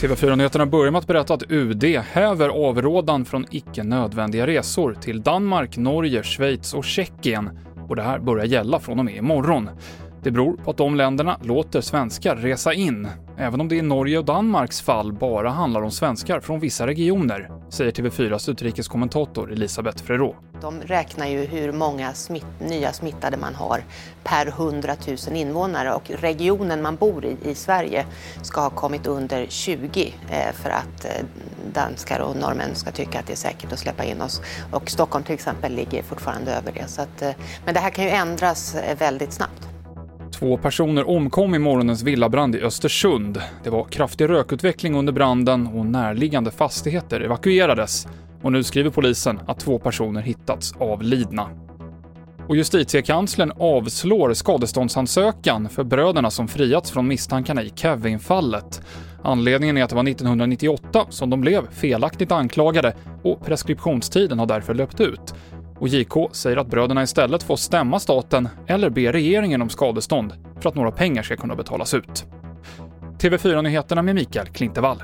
TV4-nyheterna börjar med att berätta att UD häver avrådan från icke nödvändiga resor till Danmark, Norge, Schweiz och Tjeckien och det här börjar gälla från och med imorgon. Det beror på att de länderna låter svenskar resa in, även om det i Norge och Danmarks fall bara handlar om svenskar från vissa regioner, säger TV4s utrikeskommentator Elisabeth Frerot. De räknar ju hur många smitt, nya smittade man har per 100 000 invånare och regionen man bor i, i Sverige, ska ha kommit under 20 eh, för att eh, danskar och norrmän ska tycka att det är säkert att släppa in oss. Och Stockholm till exempel ligger fortfarande över det. Så att, eh, men det här kan ju ändras eh, väldigt snabbt. Två personer omkom i morgonens villabrand i Östersund. Det var kraftig rökutveckling under branden och närliggande fastigheter evakuerades. Och nu skriver polisen att två personer hittats avlidna. Och justitiekanslern avslår skadeståndsansökan för bröderna som friats från misstankarna i Kevin-fallet. Anledningen är att det var 1998 som de blev felaktigt anklagade och preskriptionstiden har därför löpt ut. Och JK säger att bröderna istället får stämma staten eller be regeringen om skadestånd för att några pengar ska kunna betalas ut. TV4-nyheterna med Mikael Klintevall.